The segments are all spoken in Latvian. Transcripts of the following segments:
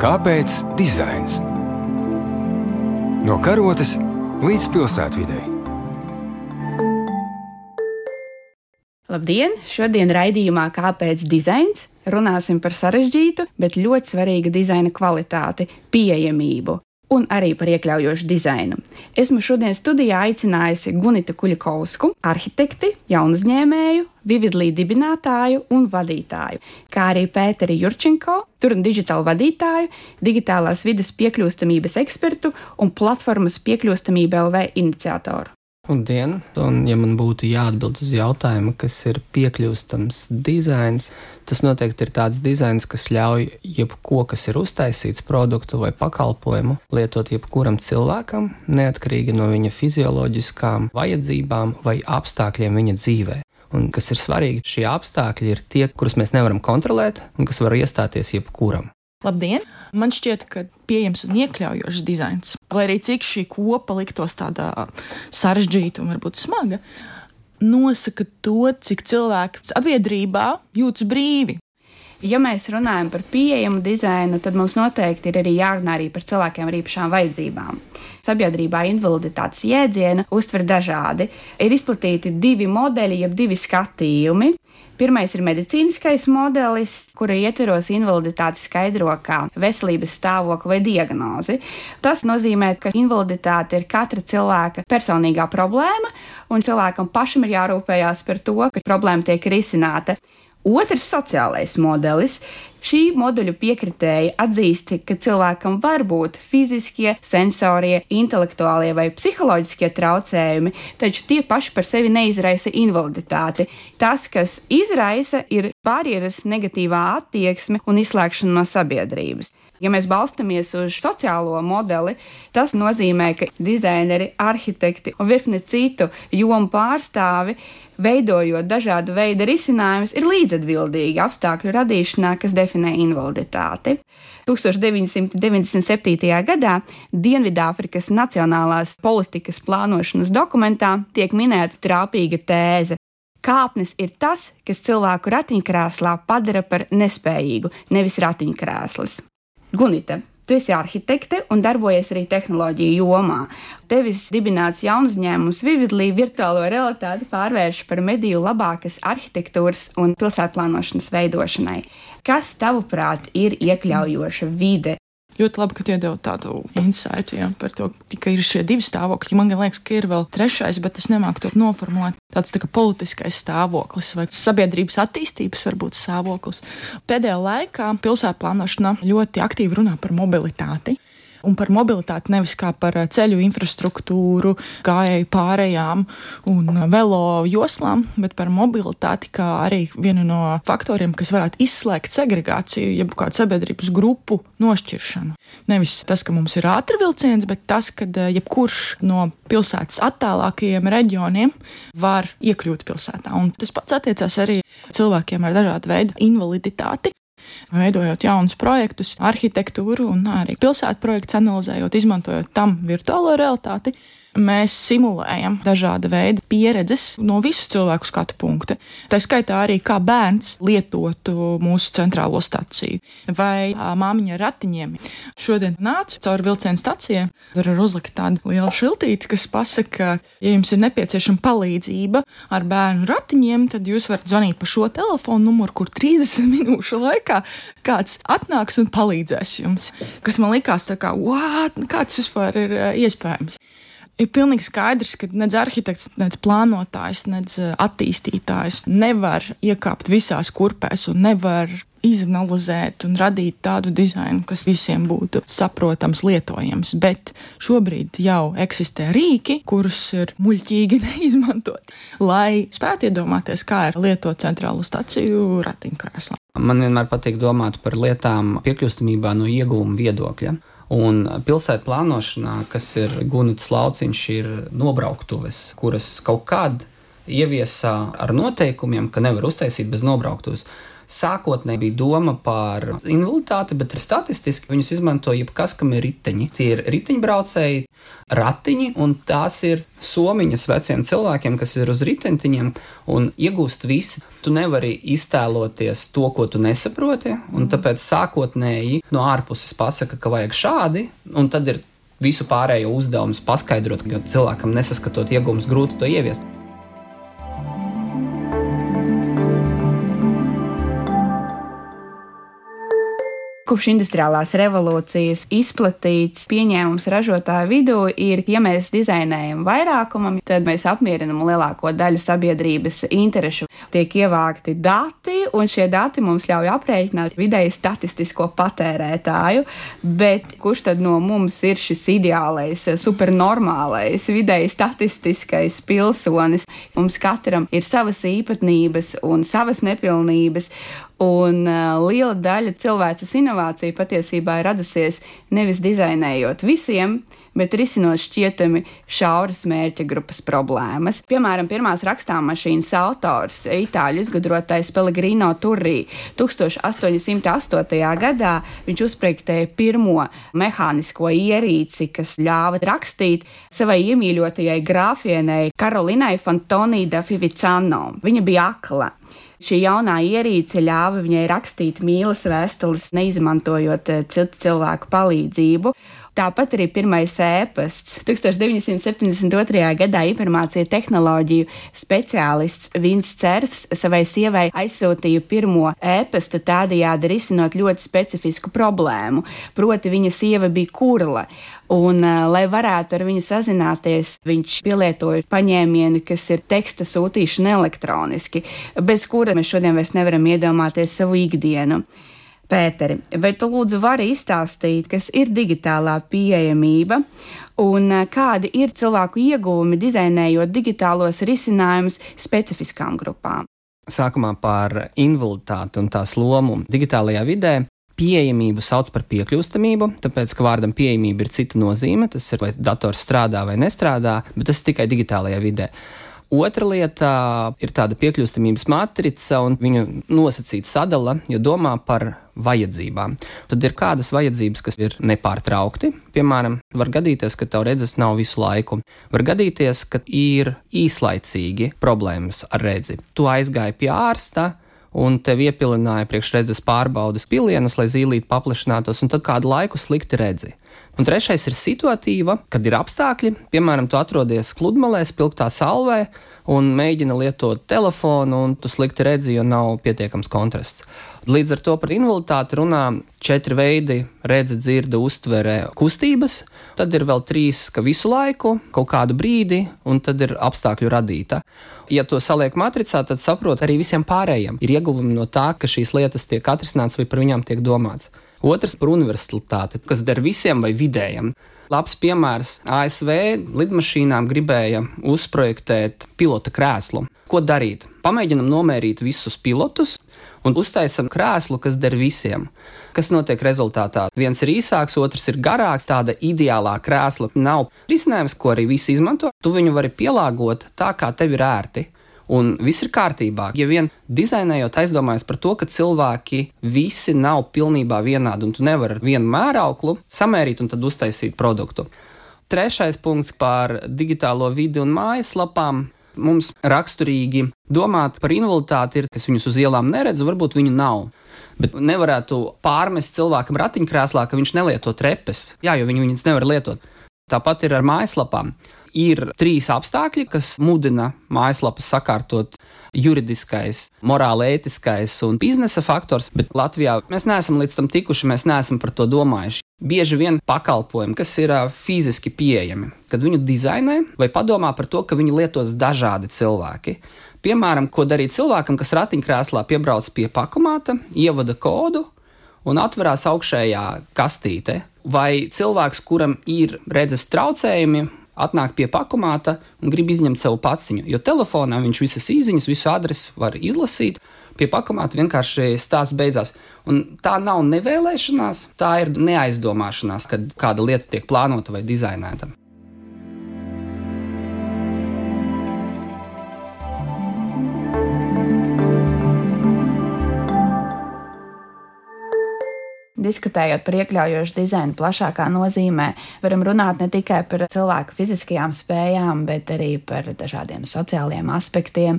Kāpēc dizains? No karotes līdz pilsētvidai. Labdien! Šodien raidījumā Kāpēc dizains? Runāsim par sarežģītu, bet ļoti svarīgu dizaina kvalitāti, pieejamību un arī par iekļaujošu dizainu. Esmu šodien studijā aicinājusi Gunita Kuļakovsku, arhitekti, jaunu uzņēmēju, Vividlī dibinātāju un vadītāju, kā arī Pēteri Jurčenko, tur un digitālu vadītāju, digitālās vidas piekļūstamības ekspertu un platformas piekļūstamība LV iniciatoru. Labdien! Un, ja man būtu jāatbild uz jautājumu, kas ir piekļūstams dizains, tas noteikti ir tāds dizains, kas ļauj jebko, kas ir uztaisīts produktu vai pakalpojumu, lietot jebkuram cilvēkam, neatkarīgi no viņa fizioloģiskām vajadzībām vai apstākļiem viņa dzīvē. Un kas ir svarīgi, šie apstākļi ir tie, kurus mēs nevaram kontrolēt un kas var iestāties jebkuram. Labdien! Man šķiet, ka pieejams un iekļaujošs dizains, lai arī cik šī kopa liktos tādā sarežģīta un varbūt smaga, nosaka to, cik cilvēki sabiedrībā jūtas brīvi. Ja mēs runājam par pieejamu dizainu, tad mums noteikti ir arī jārunā arī par cilvēkiem ar īpašām vajadzībām. Sabiedrībā invaliditātes jēdzienu uztver dažādi. Ir izplatīti divi modeļi, jeb divi skatījumi. Pirmais ir medicīniskais modelis, kura ietveros invaliditāti skaidro kā veselības stāvokli vai diagnozi. Tas nozīmē, ka invaliditāte ir katra cilvēka personīgā problēma, un cilvēkam pašam ir jārūpējās par to, ka problēma tiek risināta. Otrs sociālais modelis. Šī modeļu piekritēji atzīst, ka cilvēkam var būt fiziskie, sensorie, intelektuālie vai psiholoģiskie traucējumi, taču tie paši par sevi neizraisa invaliditāti. Tas, kas izraisa, ir barjeras, negatīvā attieksme un izslēgšana no sabiedrības. Ja mēs balstāmies uz sociālo modeli, tas nozīmē, ka dizaineri, arhitekti un virkne citu jomu pārstāvi veidojot dažādu veidu risinājumus, ir līdzatbildīgi apstākļu radīšanā, kas definē invaliditāti. 1997. gadā Dienvidāfrikas Nacionālās politikas plānošanas dokumentā tiek minēta trāpīga tēze. Kāpnes ir tas, kas cilvēku ratiņkrēslā padara par nespējīgu, nevis ratiņkrēslis. Gunita, Tu esi arhitekte un darbojies arī tehnoloģiju jomā. Tevis dibināts jaunu uzņēmums Vividlī virtuālo realitāti pārvērš par mediju labākas arhitektūras un pilsētplānošanas veidošanai. Kas, tavuprāt, ir iekļaujoša vide ļoti labi, ka iedod tādu insightu ja, par to, ka ir šie divi stāvokļi. Man liekas, ka ir vēl trešais, bet es nemāku to noformulēt. Tāds tā politiskais stāvoklis vai sabiedrības attīstības varbūt stāvoklis. Pēdējā laikā pilsētā plānošanā ļoti aktīvi runā par mobilitāti un par mobilitāti nevis kā par eh, ceļu infrastruktūru, gājēju pārējām un eh, velo joslām, bet par mobilitāti kā arī vienu no faktoriem, kas varētu izslēgt segregāciju, jeb kādu sabiedrības grupu nošķiršanu. Nevis tas, ka mums ir ātrvilciens, bet tas, ka eh, jebkurš no pilsētas attālākajiem reģioniem var iekļūt pilsētā. Un tas pats attiecās arī cilvēkiem ar dažādu veidu invaliditāti veidojot jaunus projektus, arhitektūru un arī pilsētu projekts analizējot, izmantojot tam virtuālo realitāti. Mēs simulējam dažāda veida pieredzes no visu cilvēku skatu punkta. Tā skaitā arī kā bērns lietotu mūsu centrālo staciju vai māmiņa ratiņiem. Šodien nācu cauri vilcienu stacijai, tur ir uzlikta tāda liela šiltīte, kas pasaka, ka, ja jums ir nepieciešama palīdzība ar bērnu ratiņiem, tad jūs varat zvanīt pa šo telefonu numuru, kur 30 minūšu laikā kāds atnāks un palīdzēs jums. Kas man likās tā kā, what, kāds vispār ir iespējams ir pilnīgi skaidrs, ka nedz arhitekts, nedz plānotājs, nedz eh, attīstītājs nevar iekāpt visās kurpēs un nevar izanalizēt un radīt tādu dizainu, kas visiem būtu saprotams, lietojams. Bet šobrīd jau eksistē rīki, kurus ir muļķīgi neizmantot, lai spētu iedomāties, kā ir lietot centrālo staciju ratiņkrēslā. Man vienmēr patīk domāt par lietām piekļūstamībā no ieguvuma viedokļa. Un pilsētu plānošanā, kas ir Gunits lauciņš, ir nobrauktuves, kuras kaut kad ieviesā ar noteikumiem, ka nevar uztaisīt bez nobrauktuves. Sākotnēji bija doma par invaliditāti, bet statistiski viņus izmanto jebkas, kam ir riteņi. Tie ir riteņbraucēji, ratiņi, un tās ir somiņas veciem cilvēkiem, kas ir uz riteņtiņiem un iegūst visi. Tu nevari iztēloties to, ko tu nesaproti, un tāpēc sākotnēji no ārpuses pasaka, ka vajag šādi, un tad ir visu pārējo uzdevums paskaidrot, jo cilvēkam nesaskatot iegūmus grūti to ieviest. Kopš industriālās revolūcijas izplatīts pieņēmums ražotāju vidū ir, ja mēs dizainējam vairākumam, tad mēs apmierinam lielāko daļu sabiedrības interešu. Tiek ievākti dati, un šie dati mums ļauj aprēķināt vidēji statistisko patērētāju, bet kurš tad no mums ir šis ideālais, supernormālais, vidēji statistiskais pilsonis? Mums katram ir savas īpatnības un savas nepilnības, Un uh, liela daļa cilvēces inovāciju patiesībā ir radusies nevis dizainējot visiem, bet risinot šķietami šauras mērķa grupas problēmas. Piemēram, pirmās rakstāmašīnas autors, itāļu izgudrotais Pellegrino Turrī, 1808. gadā viņš uzspriektēja pirmo mehānisko ierīci, kas ļāva rakstīt savai iemīļotajai grāfienei Karolinai Fantonī da Fivicano. Viņa bija akla. Šī jaunā ierīce ļāva viņai rakstīt mīlas vēstules, neizmantojot eh, citu cilvēku palīdzību. Tāpat arī pirmais ēpasts. 1972. gadā informācija tehnoloģiju speciālists Vins Cerfs savai sievai aizsūtīja pirmo ēpastu, tādējādi risinot ļoti specifisku problēmu. Proti, viņa sieva bija kurla. Un, lai varētu ar viņu sazināties, viņš pielietoja paņēmienu, kas ir teksta sūtīšana elektroniski, bez kura mēs šodien vairs nevaram iedomāties savu ikdienu. Pēteri, vai tu lūdzu vari izstāstīt, kas ir digitālā pieejamība un kādi ir cilvēku ieguvumi dizainējot digitālos risinājumus specifiskām grupām? Sākumā par invaliditāti un tās lomu digitālajā vidē. Pieejamību sauc par piekļūstamību, tāpēc, ka vārdam pieejamība ir cita nozīme. Tas ir, vai dators strādā vai nestrādā, bet tas ir tikai digitālajā vidē. Otra lieta ir tāda piekļūstamības matrica, un viņu nosacīta sadala, jo domā par vajadzībām. Tad ir kādas vajadzības, kas ir nepārtraukti. Piemēram, var gadīties, ka tev redzes nav visu laiku. Var gadīties, ka ir īslaicīgi problēmas ar redzi. Tu aizgāji pie ārsta, un tev iepilināja priekšredzes pārbaudas pilienus, lai zīlīti paplašinātos, un tad kādu laiku slikti redzi. Un trešais ir situatīva, kad ir apstākļi, piemēram, tu atrodies pludmalē, spilgtā salvē un mēģina lietot telefonu, un tu slikti redzi, jo nav pietiekams kontrasts. Līdz ar to par invaliditāti runā četri veidi - redze, dzirde, uztvere, kustības. Tad ir vēl trīs, ka visu laiku, kaut kādu brīdi, un tad ir apstākļu radīta. Ja to saliek matricā, tad saprot arī visiem pārējiem. Ir ieguvumi no tā, ka šīs lietas tiek atrisinātas vai par viņām tiek domāts. Otrs par universalitāti, kas der visiem vai vidējiem. Labs piemērs ASV lidmašīnām gribēja uzprojektēt pilota krēslu. Ko darīt? Pamēģinam nomērīt visus pilotus un uztaisam krēslu, kas der visiem. Kas notiek rezultātā? Viens ir īsāks, otrs ir garāks. Tāda ideālā krēsla nav risinājums, ko arī visi izmanto. Tu viņu vari pielāgot tā, kā tev ir ērti un viss ir kārtībā. Ja vien dizainējot, aizdomājas par to, ka cilvēki visi nav pilnībā vienādi, un tu nevari ar vienu mērauklu samērīt un tad uztaisīt produktu. Trešais punkts par digitālo vidi un mājaslapām. Mums raksturīgi domāt par invaliditāti, ir, kas viņus uz ielām neredz, varbūt viņu nav. Bet nevarētu pārmest cilvēkam ratiņkrēslā, ka viņš nelieto trepes. Jā, jo viņi viņas nevar lietot. Tāpat ir ar mājaslapām ir trīs apstākļi, kas mudina mājaslapas sakārtot juridiskais, morāli ētiskais un biznesa faktors, bet Latvijā mēs neesam līdz tam tikuši, mēs neesam par to domājuši. Bieži vien pakalpojumi, kas ir fiziski pieejami, kad viņu dizainē vai padomā par to, ka viņu lietos dažādi cilvēki. Piemēram, ko darīt cilvēkam, kas ratiņkrēslā piebrauc pie pakomāta, ievada kodu un atverās augšējā kastīte. Vai cilvēks, kuram ir redzes traucējumi, atnāk pie pakomāta un grib izņemt savu paciņu. Jo telefonā viņš visas īsiņas, visu adresi var izlasīt. Pie pakomāta vienkārši stāsts beidzās. Un tā nav nevēlēšanās, tā ir neaizdomāšanās, kad kāda lieta tiek plānota vai dizainēta. Diskutējot par iekļaujošu dizainu plašākā nozīmē, varam runāt ne tikai par cilvēku fiziskajām spējām, bet arī par dažādiem sociāliem aspektiem,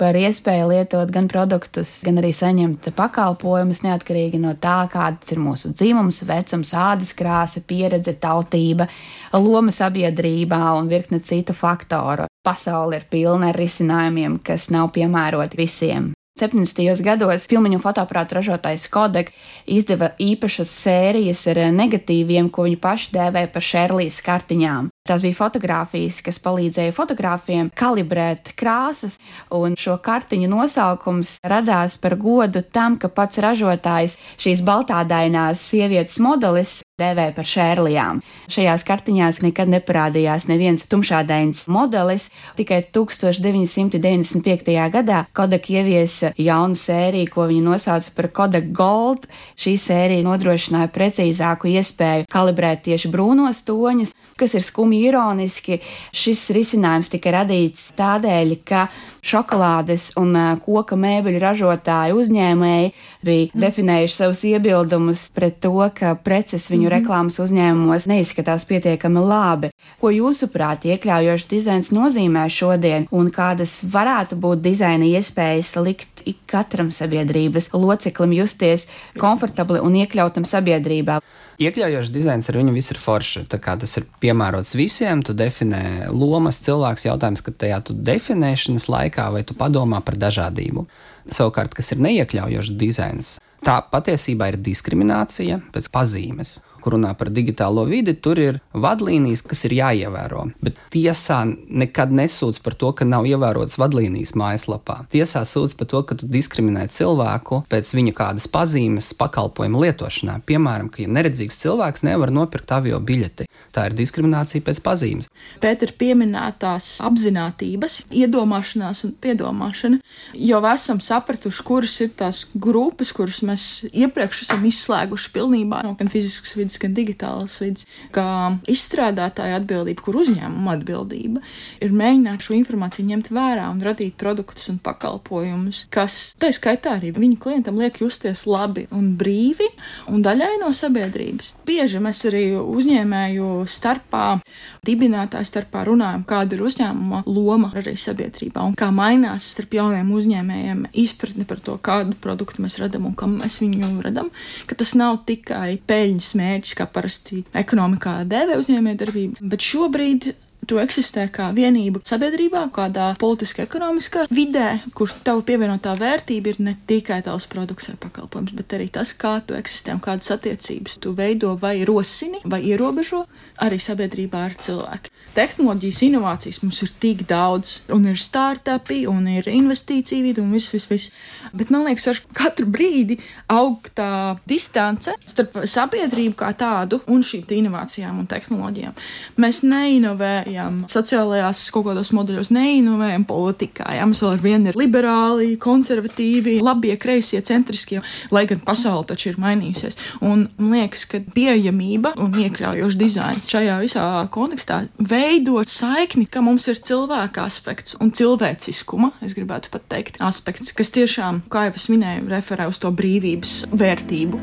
par iespēju lietot gan produktus, gan arī saņemt pakalpojumus neatkarīgi no tā, kāds ir mūsu dzimums, vecums, ādas krāsa, pieredze, tautība, loma sabiedrībā un virkne citu faktoru. Pasaule ir pilna ar risinājumiem, kas nav piemēroti visiem. 70. gados filmu fotoaparātu ražotājs Kodak izdeva īpašas sērijas ar negatīviem, ko viņi paši dēvēja par Šerlīs kartiņām. Tās bija fotogrāfijas, kas palīdzēja fotogrāfiem kalibrēt krāsas, un šo kartiņu nosaukums radās par godu tam, ka pats ražotājs šīs baltādainās sievietes modelis dēvēja par šērlijām. Šajās kartiņās nekad neparādījās neviens tumšādains modelis, tikai 1995. gadā Kodak ieviesa jaunu sēriju, ko viņi nosauca par Kodak Gold. Šī sērija nodrošināja precīzāku iespēju kalibrēt tieši brūnos toņus, kas ir skumji ironiski, šis risinājums tika radīts tādēļ, ka šokolādes un koka mēbeļu ražotāju uzņēmēji bija mm. definējuši savus iebildumus pret to, ka preces viņu mm. reklāmas uzņēmumos neizskatās pietiekami labi. Ko jūsuprāt, iekļaujošs dizains nozīmē šodien un kādas varētu būt dizaina iespējas likt katram sabiedrības loceklim justies komfortabli un iekļautam sabiedrībā? Iekļaujošs dizains ar viņu viss ir forši. Tas ir piemērots visiem. Tu definē lomas, cilvēks jautājums, ka tajā tu definēšanas laikā vai tu padomā par dažādību. Savukārt, kas ir neiekļaujošs dizains, tā patiesībā ir diskriminācija pēc pazīmes kur runā par digitālo vidi, tur ir vadlīnijas, kas ir jāievēro. Bet tiesā nekad nesūdz par to, ka nav ievērotas vadlīnijas mājaslapā. Tiesā sūdz par to, ka tu diskriminē cilvēku pēc viņa kādas pazīmes pakalpojumu lietošanā. Piemēram, ka ja neredzīgs cilvēks nevar nopirkt avio biļeti. Tā ir diskriminācija pēc pazīmes. Pēter pieminētās apziņotības, iedomāšanās un piedomāšana, jau esam sapratuši, kuras ir tās grupas, kuras mēs iepriekš esam izslēguši pilnībā no gan fiziskas vidas, gan digitālas vidas, kā izstrādātāja atbildība, kur uzņēmuma atbildība ir mēģināt šo informāciju ņemt vērā un radīt produktus un pakalpojumus, kas, tā skaitā arī viņu klientam liek justies labi un brīvi un daļai no sabiedrības. Bieži mēs arī uzņēmēju starpā, dibinātāju starpā runājam, kāda ir uzņēmuma loma arī sabiedrībā un kā mainās starp jauniem uzņēmējiem izpratne par to, kādu produktu mēs radām un kam mēs viņu radām. Ka tas nav tikai peļņas mērķis, kā parasti ekonomikā dēvē uzņēmējdarbība, bet šobrīd tu eksistē kā vienība sabiedrībā, kādā politiskā, ekonomiskā vidē, kur tava pievienotā vērtība ir ne tikai tavs produkts vai pakalpojums, bet arī tas, kā tu eksistē un kādas attiecības tu veido vai rosini vai ierobežo arī sabiedrībā ar cilvēku. Tehnoloģijas inovācijas mums ir tik daudz, un ir startupi, un ir investīcija vidi, un viss, viss, viss. Bet man liekas, ar katru brīdi aug tā distance starp sabiedrību kā tādu un šīm inovācijām un tehnoloģijām. Mēs neinovējam sociālajās kaut kādos modeļos, neinovējam politikā. Jā, mums vēl ar vienu ir liberāli, konservatīvi, labie, kreisie, centriskie, lai gan pasaule taču ir mainījusies. Un man liekas, ka pieejamība un iekļaujošs dizains šajā visā kontekstā veidot saikni, ka mums ir cilvēka aspekts un cilvēciskuma, es gribētu pat teikt, aspekts, kas tiešām, kā jau es minēju, referē uz to brīvības vērtību.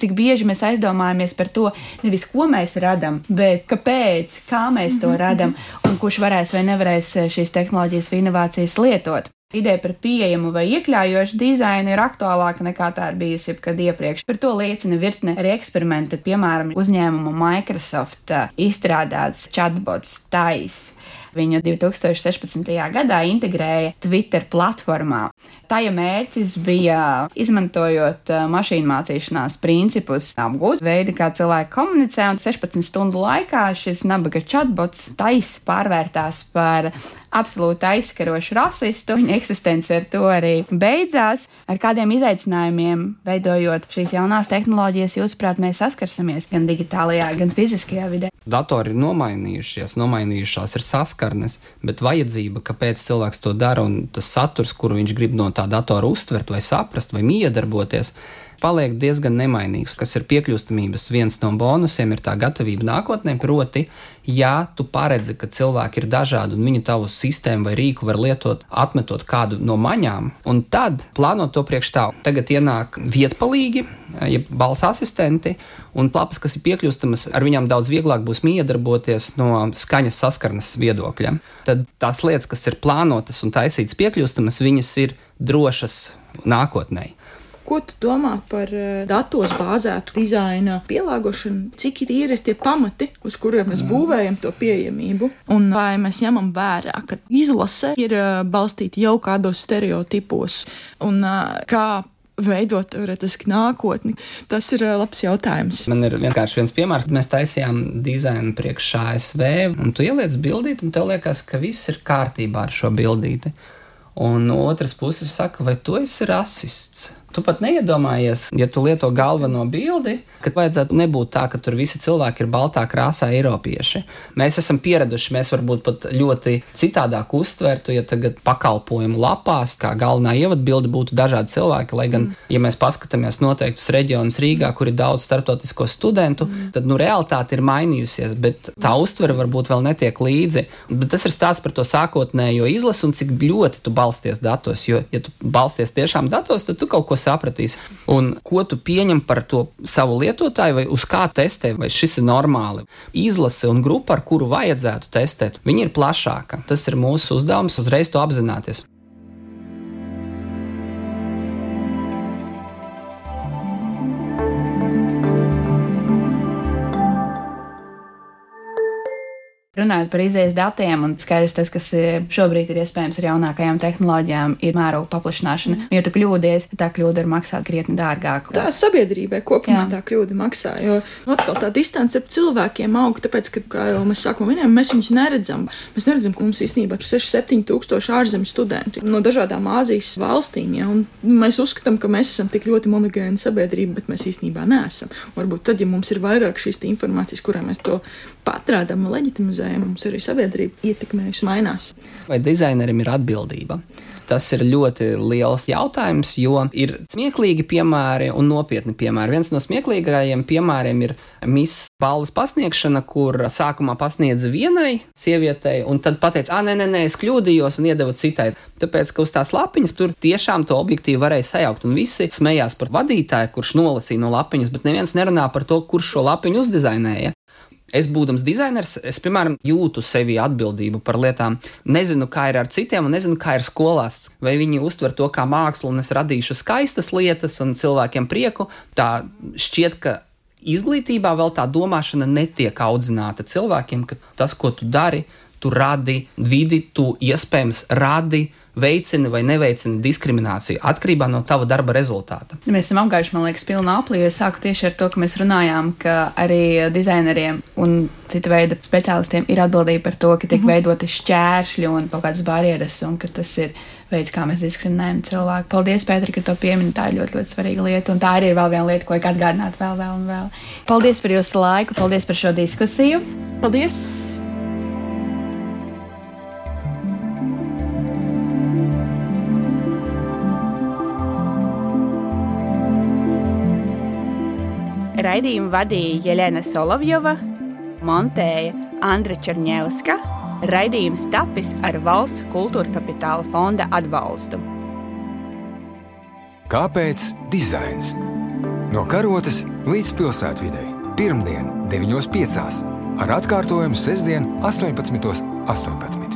cik bieži mēs aizdomājamies par to, nevis ko mēs radām, bet kāpēc, kā mēs to radām un kurš varēs vai nevarēs šīs tehnoloģijas vai inovācijas lietot. Ideja par pieejamu vai iekļaujošu dizainu ir aktuālāka nekā tā ir bijusi jebkad iepriekš. Par to liecina virkne arī eksperimentu, piemēram, uzņēmuma Microsoft izstrādāts chatbots Tais viņu 2016. gadā integrēja Twitter platformā. Tā ja mērķis bija izmantojot mašīnu mācīšanās principus, apgūt veidu, kā cilvēki komunicē, un 16 stundu laikā šis nabaga chatbots taisa pārvērtās par absolūti aizskarošu rasistu. Viņa eksistence ar to arī beidzās. Ar kādiem izaicinājumiem, veidojot šīs jaunās tehnoloģijas, jūsuprāt, mēs saskarsimies gan digitālajā, gan fiziskajā vidē? Datori ir nomainījušies, nomainījušās ir saskarnes, bet vajadzība, kāpēc cilvēks to dara un tas saturs, kuru viņš grib no tā datora uztvert vai saprast vai miedarboties, paliek diezgan nemainīgs. Kas ir piekļūstamības viens no bonusiem, ir tā gatavība nākotnē. Proti, ja tu paredzi, ka cilvēki ir dažādi un viņi tavu sistēmu vai rīku var lietot, atmetot kādu no maņām, un tad plānot to priekš tā. Tagad ienāk vietpalīgi, jeb balss asistenti, un lapas, kas ir piekļūstamas, ar viņām daudz vieglāk būs miedarboties no skaņas saskarnes viedokļa. Tad tās lietas, kas ir plānotas un taisītas piekļūstamas, viņas ir drošas nākotnē. Ko tu domā par eh, datos bāzētu dizaina pielāgošanu? Cik ir tie pamati, uz kuriem mēs būvējam to pieejamību? Un vai mēs ņemam vērā, ka izlase ir eh, balstīta jau kādos stereotipos un eh, kā veidot teorētiski nākotni? Tas ir labs jautājums. Man ir vienkārši viens piemērs. Mēs taisījām dizainu priekš ASV, un tu ieliec bildīti, un tev liekas, ka viss ir kārtībā ar šo bildīti. Un otrs puses saka, vai tu esi rasists? Tu pat neiedomājies, ja tu lieto galveno bildi, ka vajadzētu nebūt tā, ka tur visi cilvēki ir baltā krāsā, eiropieši. Mēs esam pieraduši, mēs varbūt pat ļoti citādāk uztvertu, ja tagad pakalpojumu lapās, kā galvenā ievadbilde būtu dažādi cilvēki. Lai gan, mm. ja mēs paskatāmies noteiktus reģionus Rīgā, kur ir daudz starptautisko studentu, mm. tad nu, realitāte ir mainījusies, bet tā uztvere varbūt vēl netiek līdzi. Bet tas ir stāsts par to sākotnējo izlasi un cik ļoti tu balsties datos. Jo, ja tu balsties tiešām datos, tad tu kaut ko sapratīs. Un ko tu pieņem par to savu lietotāju, vai uz kā testē, vai šis ir normāli. Izlase un grupa, ar kuru vajadzētu testēt, viņi ir plašāka. Tas ir mūsu uzdevums uzreiz to apzināties. Runājot par izējas datiem, un skaidrs tas, kas e, šobrīd ir iespējams ar jaunākajām tehnoloģijām, ir mēroga paplašināšana. Ja tu kļūdies, tā kļūda var maksāt krietni dārgāk. Tā sabiedrībai kopumā Jā. tā kļūda maksā, jo atkal tā distance ar cilvēkiem aug, tāpēc, ka, kā jau mēs sākumā minējām, mēs viņus neredzam. Mēs neredzam, ka mums īstenībā ir 6-7 tūkstoši ārzemju studenti no dažādām Āzijas valstīm. Ja? Un mēs uzskatām, ka mēs esam tik ļoti monogēna sabiedrība, bet mēs īstenībā neesam. Varbūt tad, ja mums ir vairāk šīs informācijas, kurā mēs to patrādām un leģitimizējam, mums arī sabiedrība ietekmējas, mainās. Vai dizainerim ir atbildība? Tas ir ļoti liels jautājums, jo ir smieklīgi piemēri un nopietni piemēri. Viens no smieklīgākajiem piemēriem ir Miss balvas pasniegšana, kur sākumā pasniedza vienai sievietei, un tad pateica, ah, nē, nē, nē, es kļūdījos un iedeva citai. Tāpēc, ka uz tās lapiņas tur tiešām to objektīvi varēja sajaukt, un visi smējās par vadītāju, kurš nolasīja no lapiņas, bet neviens nerunā par to, kurš šo lapiņu uzdizainēja. Es, būdams dizainers, es, piemēram, jūtu sevi atbildību par lietām. Nezinu, kā ir ar citiem, un nezinu, kā ir skolās. Vai viņi uztver to kā mākslu, un es radīšu skaistas lietas un cilvēkiem prieku. Tā šķiet, ka izglītībā vēl tā domāšana netiek audzināta cilvēkiem, ka tas, ko tu dari, tu radi vidi, tu iespējams radi veicina vai neveicina diskrimināciju atkarībā no tava darba rezultāta. Mēs esam apgājuši, man liekas, pilnu apli, jo sāku tieši ar to, ka mēs runājām, ka arī dizaineriem un cita veida speciālistiem ir atbildība par to, ka tiek mm -hmm. veidoti šķēršļi un kaut kādas barjeras, un ka tas ir veids, kā mēs diskriminējam cilvēku. Paldies, Pēter, ka to piemini. Tā ir ļoti, ļoti svarīga lieta, un tā arī ir vēl viena lieta, ko vajag atgādināt vēl, vēl un vēl. Paldies par jūsu laiku, paldies par šo diskusiju. Paldies! Raidījumu vadīja Jelena Solovjova, montēja Andra Černievska, raidījums tapis ar valsts kultūra kapitāla fonda atbalstu. Kāpēc dizains? No karotes līdz pilsētvidē. Pirmdien, 9.5. ar atkārtojumu sestdien, 18.18. 18.